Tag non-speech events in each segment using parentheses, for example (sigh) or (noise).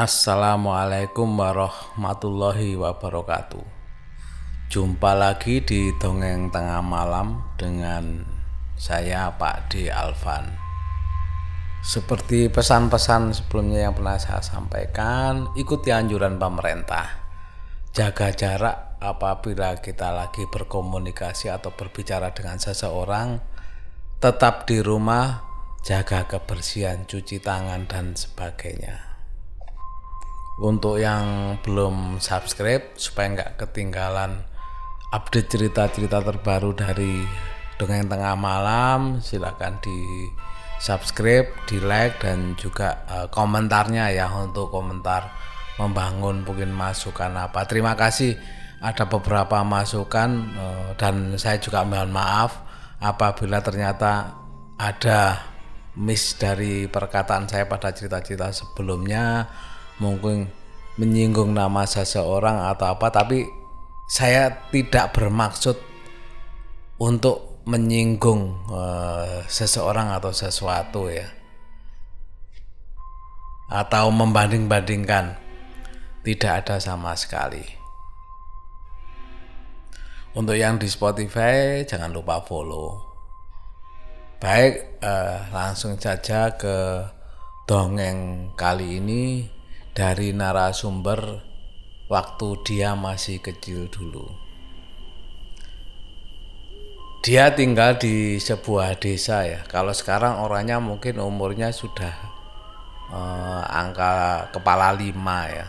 Assalamualaikum warahmatullahi wabarakatuh. Jumpa lagi di Dongeng Tengah Malam dengan saya Pak D. Alvan. Seperti pesan-pesan sebelumnya yang pernah saya sampaikan, ikuti anjuran pemerintah. Jaga jarak apabila kita lagi berkomunikasi atau berbicara dengan seseorang. Tetap di rumah, jaga kebersihan, cuci tangan, dan sebagainya untuk yang belum subscribe supaya nggak ketinggalan update cerita-cerita terbaru dari Dongeng Tengah Malam silakan di subscribe, di like dan juga uh, komentarnya ya untuk komentar membangun mungkin masukan apa. Terima kasih ada beberapa masukan uh, dan saya juga mohon maaf apabila ternyata ada miss dari perkataan saya pada cerita-cerita sebelumnya mungkin menyinggung nama seseorang atau apa tapi saya tidak bermaksud untuk menyinggung uh, seseorang atau sesuatu ya. Atau membanding-bandingkan tidak ada sama sekali. Untuk yang di Spotify jangan lupa follow. Baik uh, langsung saja ke dongeng kali ini dari narasumber waktu dia masih kecil dulu. Dia tinggal di sebuah desa ya. Kalau sekarang orangnya mungkin umurnya sudah uh, angka kepala lima ya.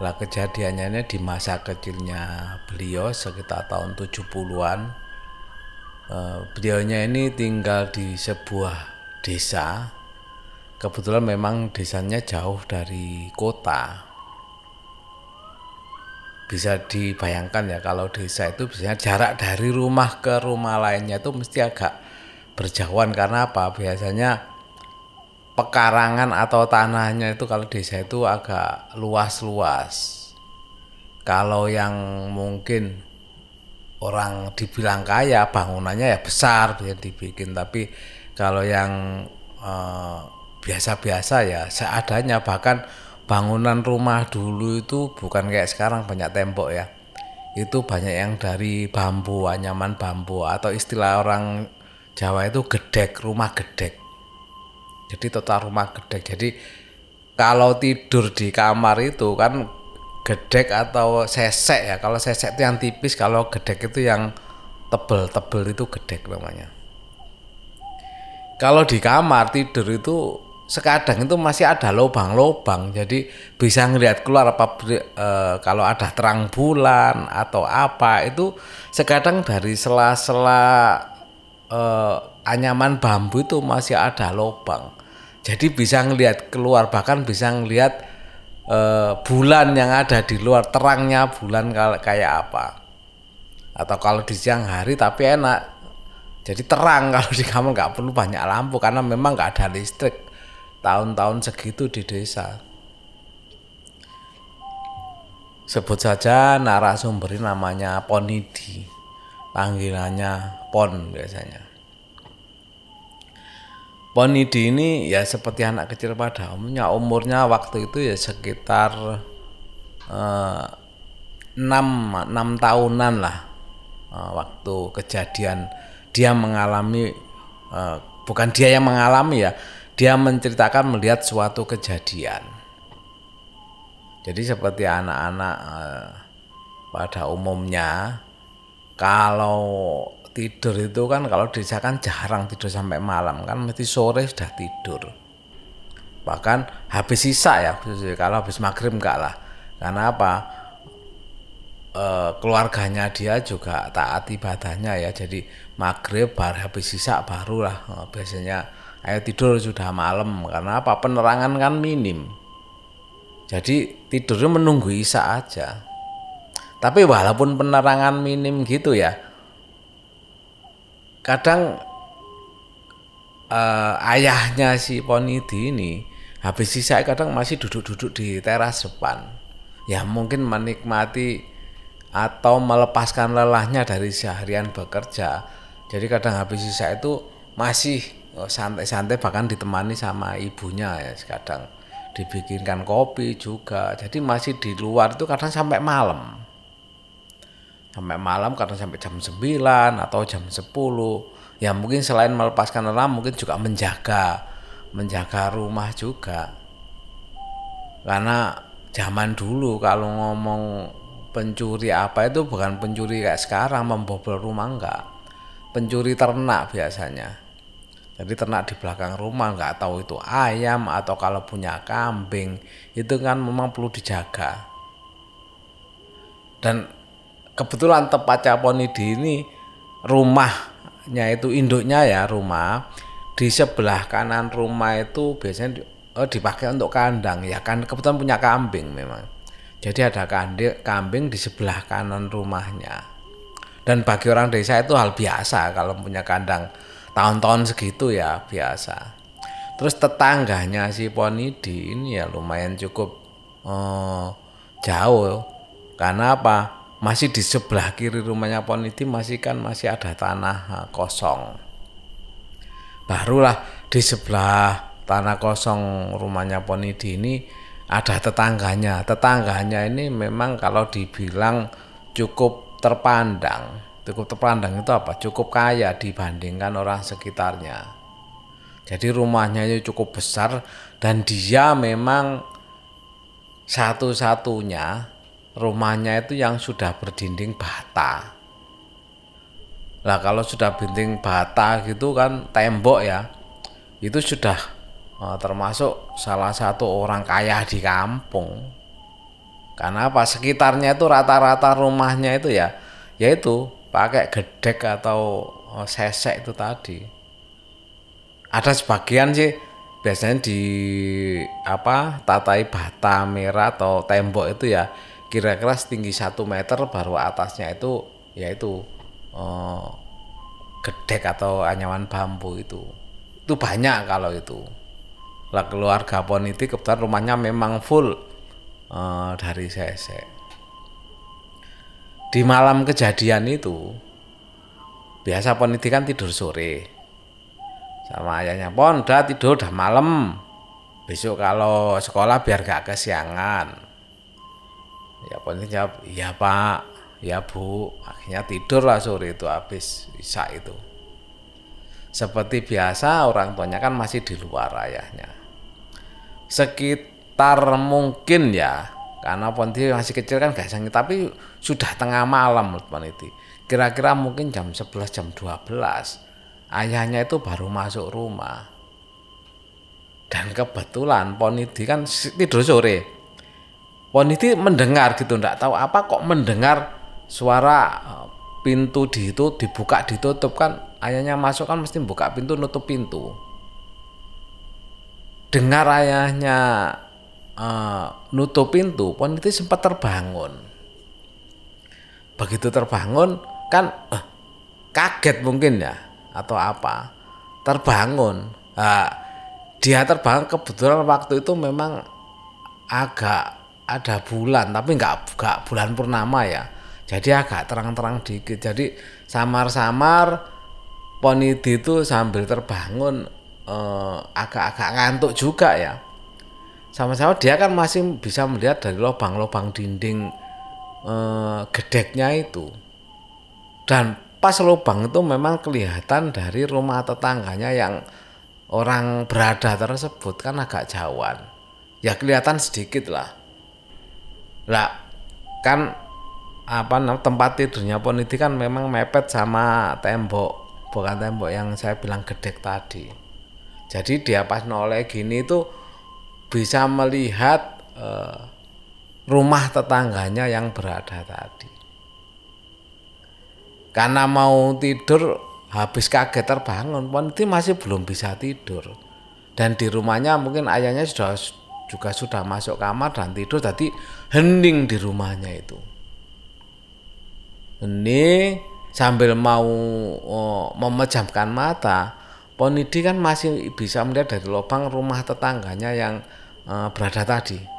Lah kejadiannya ini di masa kecilnya beliau sekitar tahun 70-an. Uh, eh, beliaunya ini tinggal di sebuah desa kebetulan memang desanya jauh dari kota. Bisa dibayangkan ya kalau desa itu biasanya jarak dari rumah ke rumah lainnya itu mesti agak berjauhan. Karena apa? Biasanya pekarangan atau tanahnya itu kalau desa itu agak luas-luas. Kalau yang mungkin orang dibilang kaya bangunannya ya besar bisa dibikin. Tapi kalau yang eh, biasa-biasa ya seadanya. Bahkan bangunan rumah dulu itu bukan kayak sekarang banyak tembok ya. Itu banyak yang dari bambu anyaman bambu atau istilah orang Jawa itu gedek rumah gedek. Jadi total rumah gedek. Jadi kalau tidur di kamar itu kan gedek atau sesek ya. Kalau sesek itu yang tipis kalau gedek itu yang tebel-tebel itu gedek namanya. Kalau di kamar tidur itu sekadang itu masih ada lubang-lubang jadi bisa ngelihat keluar apa e, kalau ada terang bulan atau apa itu sekadang dari sela-sela e, anyaman bambu itu masih ada lubang jadi bisa ngelihat keluar bahkan bisa ngelihat e, bulan yang ada di luar terangnya bulan kayak apa. Atau kalau di siang hari tapi enak. Jadi terang (laughs) kalau di kamar nggak perlu banyak lampu karena memang nggak ada listrik tahun-tahun segitu di desa. Sebut saja narasumber namanya Ponidi. Panggilannya Pon biasanya. Ponidi ini ya seperti anak kecil pada umumnya. Umurnya waktu itu ya sekitar eh, enam enam tahunan lah eh, waktu kejadian dia mengalami eh, bukan dia yang mengalami ya dia menceritakan melihat suatu kejadian. Jadi seperti anak-anak eh, pada umumnya kalau tidur itu kan kalau desa kan jarang tidur sampai malam kan mesti sore sudah tidur. Bahkan habis sisa ya kalau habis maghrib enggak lah. Karena apa? E, keluarganya dia juga taat ibadahnya ya. Jadi maghrib baru habis sisa barulah e, biasanya ayo tidur sudah malam karena apa? Penerangan kan minim. Jadi tidurnya menunggu isa aja. Tapi walaupun penerangan minim gitu ya kadang uh, ayahnya si Ponidi ini habis sisa kadang masih duduk-duduk di teras depan. Ya mungkin menikmati atau melepaskan lelahnya dari seharian bekerja. Jadi kadang habis sisa itu masih santai-santai bahkan ditemani sama ibunya ya kadang dibikinkan kopi juga. Jadi masih di luar itu kadang sampai malam. Sampai malam kadang sampai jam 9 atau jam 10 ya mungkin selain melepaskan lelah mungkin juga menjaga menjaga rumah juga. Karena zaman dulu kalau ngomong pencuri apa itu bukan pencuri kayak sekarang membobol rumah enggak. Pencuri ternak biasanya jadi ternak di belakang rumah nggak tahu itu ayam atau kalau punya kambing itu kan memang perlu dijaga. Dan kebetulan tepatnya Ponidi ini rumahnya itu induknya ya rumah di sebelah kanan rumah itu biasanya oh, dipakai untuk kandang ya kan kebetulan punya kambing memang. Jadi ada kambing di sebelah kanan rumahnya. Dan bagi orang desa itu hal biasa kalau punya kandang tahun-tahun segitu ya biasa. Terus tetangganya si Ponidi ini ya lumayan cukup oh, jauh. Karena apa? Masih di sebelah kiri rumahnya Ponidi masih kan masih ada tanah eh, kosong. Barulah di sebelah tanah kosong rumahnya Ponidi ini ada tetangganya. Tetangganya ini memang kalau dibilang cukup terpandang cukup terpandang itu apa? Cukup kaya dibandingkan orang sekitarnya. Jadi rumahnya itu cukup besar dan dia memang satu-satunya rumahnya itu yang sudah berdinding bata. Lah kalau sudah berdinding bata gitu kan tembok ya itu sudah uh, termasuk salah satu orang kaya di kampung. Karena apa? Sekitarnya itu rata-rata rumahnya itu ya yaitu pakai gedek atau oh, sesek itu tadi. Ada sebagian sih biasanya di apa tatai bata merah atau tembok itu ya kira-kira setinggi satu meter baru atasnya itu yaitu oh, gedek atau anyaman bambu itu. Itu banyak kalau itu. Lah keluarga Poniti kebetulan rumahnya memang full uh, dari sesek di malam kejadian itu biasa Poniti kan tidur sore. Sama ayahnya Pon udah tidur udah malam. Besok kalau sekolah biar gak kesiangan. Ya Poniti jawab iya pak. Ya bu. Akhirnya tidur lah sore itu habis bisa itu. Seperti biasa orang tuanya kan masih di luar ayahnya. Sekitar mungkin ya karena Ponti masih kecil kan gak sangit tapi sudah tengah malam Ponti kira-kira mungkin jam 11 jam 12 ayahnya itu baru masuk rumah. Dan kebetulan Poniti kan tidur sore. Poniti mendengar gitu ndak tahu apa kok mendengar suara eh, pintu di itu dibuka ditutup kan. Ayahnya masuk kan mesti buka pintu nutup pintu. Dengar ayahnya uh, nutup pintu, Poniti sempat terbangun. Begitu terbangun kan uh, kaget mungkin ya atau apa, terbangun. Uh, dia terbangun kebetulan waktu itu memang agak ada bulan tapi nggak nggak bulan purnama ya. Jadi agak terang-terang dikit. Jadi samar-samar Ponidi itu sambil terbangun eh, agak-agak ngantuk juga ya. Sama-sama dia kan masih bisa melihat dari lubang-lubang dinding eh, gedeknya itu. Dan pas lubang itu memang kelihatan dari rumah tetangganya yang orang berada tersebut kan agak jauhan. Ya kelihatan sedikit lah. Lah kan apa tempat tidurnya Poniti kan memang mepet sama tembok. Bukan tembok yang saya bilang gedek tadi. Jadi dia pas noleh gini itu bisa melihat uh, rumah tetangganya yang berada tadi. Karena mau tidur habis kaget terbangun, Ponti masih belum bisa tidur. Dan di rumahnya mungkin ayahnya sudah juga sudah masuk kamar dan tidur tadi hening di rumahnya itu. Hening sambil mau oh, memejamkan mata, Ponidi kan masih bisa melihat dari lubang rumah tetangganya yang uh, berada tadi.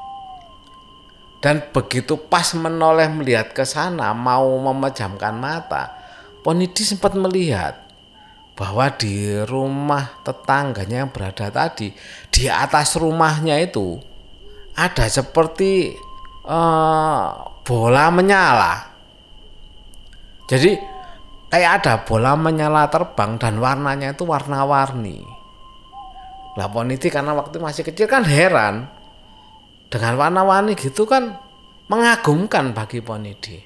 Dan begitu pas menoleh melihat ke sana mau memejamkan mata, Ponidi sempat melihat bahwa di rumah tetangganya yang berada tadi, di atas rumahnya itu, ada seperti uh, bola menyala. Jadi kayak ada bola menyala terbang dan warnanya itu warna-warni. Lah Poniti karena waktu masih kecil kan heran dengan warna-warni gitu kan mengagumkan bagi Ponidi.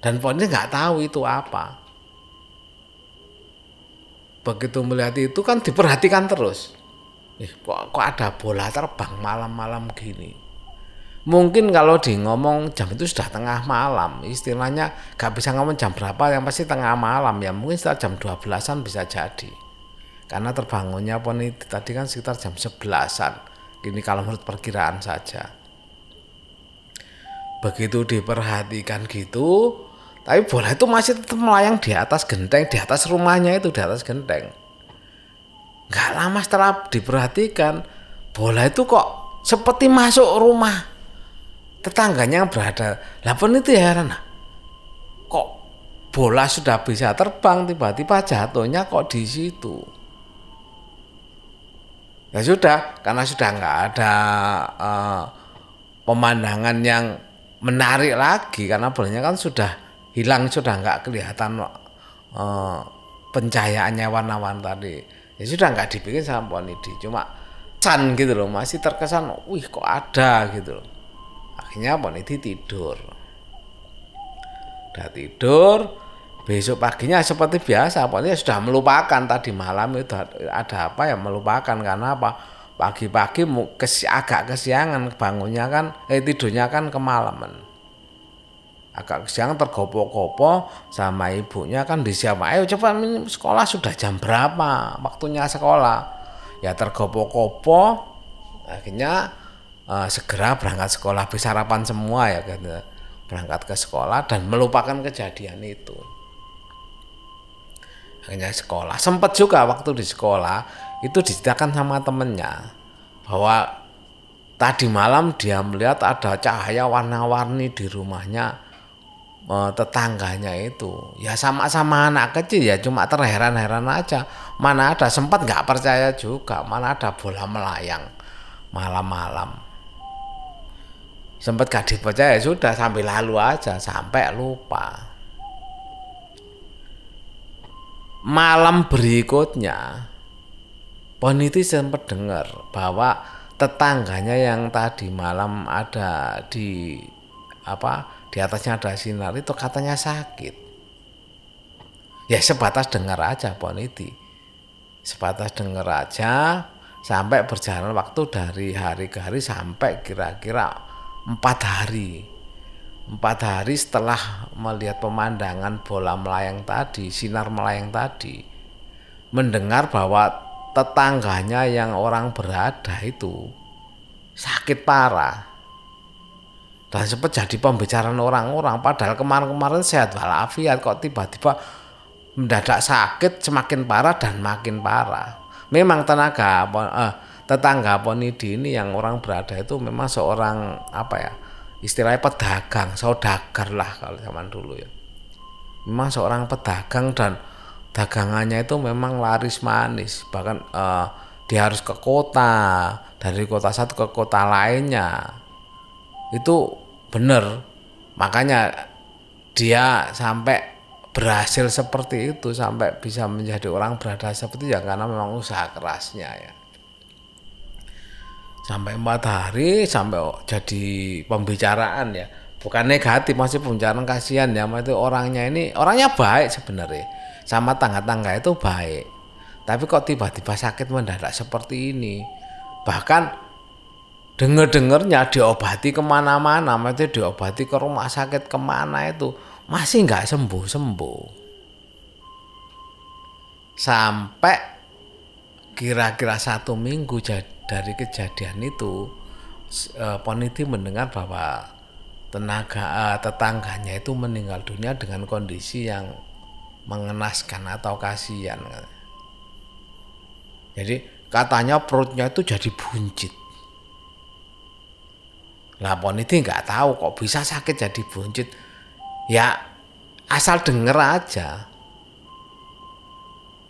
Dan Ponidi nggak tahu itu apa. Begitu melihat itu kan diperhatikan terus. Eh, kok, kok ada bola terbang malam-malam gini. Mungkin kalau di ngomong jam itu sudah tengah malam, istilahnya nggak bisa ngomong jam berapa, yang pasti tengah malam ya mungkin sekitar jam 12-an bisa jadi karena terbangunnya pun itu tadi kan sekitar jam 11-an ini kalau menurut perkiraan saja. Begitu diperhatikan gitu tapi bola itu masih tetap melayang di atas genteng di atas rumahnya itu di atas genteng. Nggak lama setelah diperhatikan bola itu kok seperti masuk rumah. Tetangganya yang berada. Lah pun itu heran kok bola sudah bisa terbang tiba-tiba jatuhnya kok di situ ya sudah karena sudah nggak ada uh, pemandangan yang menarik lagi karena bolanya kan sudah hilang sudah nggak kelihatan uh, pencahayaannya warna-warna tadi. Ya sudah nggak dibikin sama Ponidi cuma can gitu loh masih terkesan wih kok ada? gitu loh. Akhirnya Ponidi tidur. Udah tidur besok paginya seperti biasa pokoknya sudah melupakan. Tadi malam itu ada apa ya melupakan. Karena apa? Pagi-pagi kes, agak kesiangan bangunnya kan eh tidurnya kan kemalaman. Agak kesiangan tergopo-gopo sama ibunya kan disiapa ayo coba sekolah sudah jam berapa? Waktunya sekolah. Ya tergopo-gopo akhirnya uh, segera berangkat sekolah. Bisa sarapan semua ya gitu. Berangkat ke sekolah dan melupakan kejadian itu hanya sekolah. Sempat juga waktu di sekolah itu diceritakan sama temennya bahwa tadi malam dia melihat ada cahaya warna-warni di rumahnya eh, tetangganya itu. Ya sama-sama anak kecil ya cuma terheran-heran aja. Mana ada sempat nggak percaya juga mana ada bola melayang malam-malam. Sempat gak dipercaya ya sudah sampai lalu aja sampai lupa malam berikutnya Poniti sempat dengar bahwa tetangganya yang tadi malam ada di apa di atasnya ada sinar itu katanya sakit. Ya sebatas dengar aja Poniti. Sebatas dengar aja sampai berjalan waktu dari hari ke hari sampai kira-kira empat hari empat hari setelah melihat pemandangan bola melayang tadi, sinar melayang tadi, mendengar bahwa tetangganya yang orang berada itu sakit parah. Dan sempat jadi pembicaraan orang-orang, padahal kemarin-kemarin sehat walafiat kok tiba-tiba mendadak sakit semakin parah dan makin parah. Memang tenaga eh, tetangga Ponidi ini yang orang berada itu memang seorang apa ya? Istilahnya pedagang, saudagar lah kalau zaman dulu ya. Memang seorang pedagang dan dagangannya itu memang laris manis, bahkan uh, dia harus ke kota, dari kota satu ke kota lainnya. Itu benar. Makanya dia sampai berhasil seperti itu sampai bisa menjadi orang berada seperti itu ya karena memang usaha kerasnya ya sampai empat hari sampai jadi pembicaraan ya. Bukan negatif masih pembicaraan kasihan ya. Itu orangnya ini orangnya baik sebenarnya. Sama tangga-tangga itu baik. Tapi kok tiba-tiba sakit mendadak seperti ini? Bahkan denger-dengernya diobati ke mana-mana. Itu diobati ke rumah sakit ke mana itu masih nggak sembuh-sembuh. Sampai kira-kira satu minggu dari kejadian itu uh, Poniti mendengar bahwa tenaga uh, tetangganya itu meninggal dunia dengan kondisi yang mengenaskan atau kasihan. Jadi katanya perutnya itu jadi buncit. Lah Poniti nggak tahu kok bisa sakit jadi buncit. Ya asal denger aja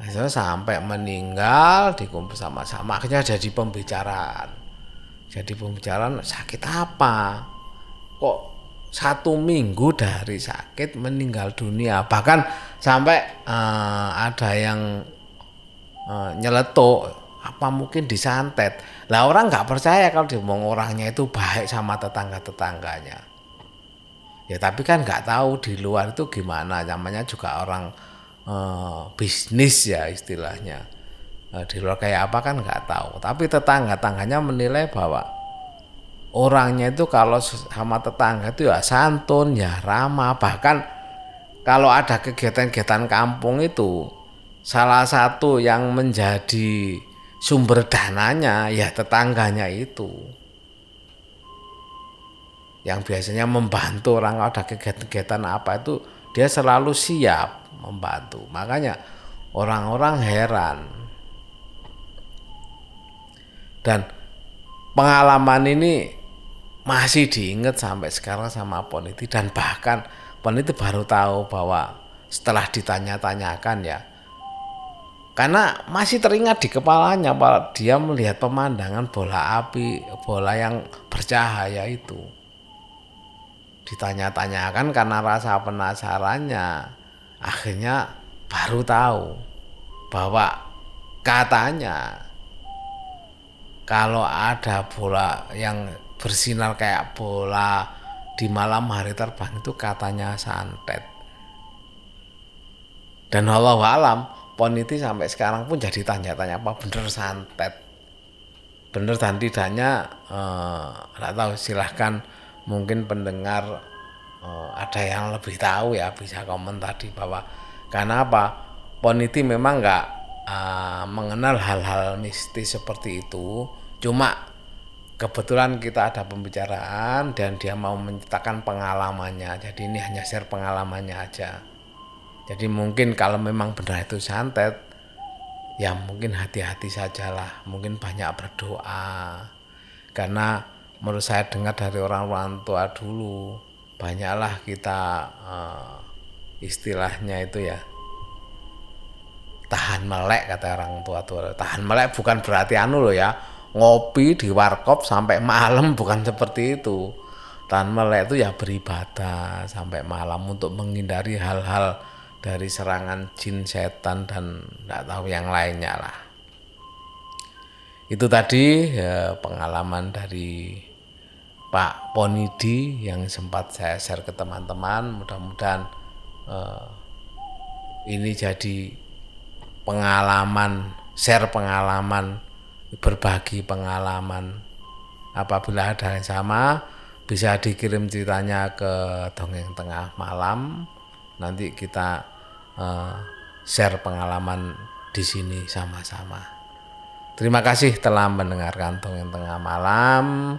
Akhirnya sampai meninggal dikumpul sama-sama. Akhirnya jadi pembicaraan. Jadi pembicaraan sakit apa? Kok satu minggu dari sakit meninggal dunia. Bahkan sampai uh, ada yang uh, nyeletuk apa mungkin disantet. Lah orang nggak percaya kalau diomong orangnya itu baik sama tetangga tetangganya ya tapi kan nggak tahu di luar itu gimana. Namanya juga orang uh, bisnis ya istilahnya. Uh, di luar kayak apa kan nggak tahu. Tapi tetangga tetangganya menilai bahwa orangnya itu kalau sama tetangga itu ya santun ya ramah. Bahkan kalau ada kegiatan-kegiatan kampung itu salah satu yang menjadi sumber dananya ya tetangganya itu. Yang biasanya membantu orang ada kegiatan-kegiatan apa itu dia selalu siap membantu. Makanya orang-orang heran. Dan pengalaman ini masih diingat sampai sekarang sama Poniti dan bahkan Poniti baru tahu bahwa setelah ditanya-tanyakan ya karena masih teringat di kepalanya bahwa dia melihat pemandangan bola api, bola yang bercahaya itu. Ditanya-tanyakan karena rasa penasarannya akhirnya baru tahu bahwa katanya kalau ada bola yang bersinar kayak bola di malam hari terbang itu katanya santet. Dan Allah alam, poniti sampai sekarang pun jadi tanya-tanya apa bener santet. Bener dan tidaknya eh, tahu silahkan mungkin pendengar uh, ada yang lebih tahu ya bisa komen tadi bahwa karena apa? Poniti memang nggak uh, mengenal hal-hal mistis seperti itu. Cuma kebetulan kita ada pembicaraan dan dia mau menceritakan pengalamannya. Jadi ini hanya share pengalamannya aja. Jadi mungkin kalau memang benar itu santet ya mungkin hati-hati sajalah. Mungkin banyak berdoa. Karena menurut saya dengar dari orang-orang tua dulu banyaklah kita uh, istilahnya itu ya tahan melek kata orang tua tua tahan melek bukan berarti anu loh ya ngopi di warkop sampai malam (laughs) bukan seperti itu. Tahan melek itu ya beribadah sampai malam untuk menghindari hal-hal dari serangan jin setan dan tidak tahu yang lainnya lah. Itu tadi ya, pengalaman dari Pak Ponidi yang sempat saya share ke teman-teman. Mudah-mudahan uh, ini jadi pengalaman share pengalaman berbagi pengalaman. Apabila ada yang sama bisa dikirim ceritanya ke dongeng tengah malam. Nanti kita uh, share pengalaman di sini sama-sama. Terima kasih telah mendengarkan dongeng tengah malam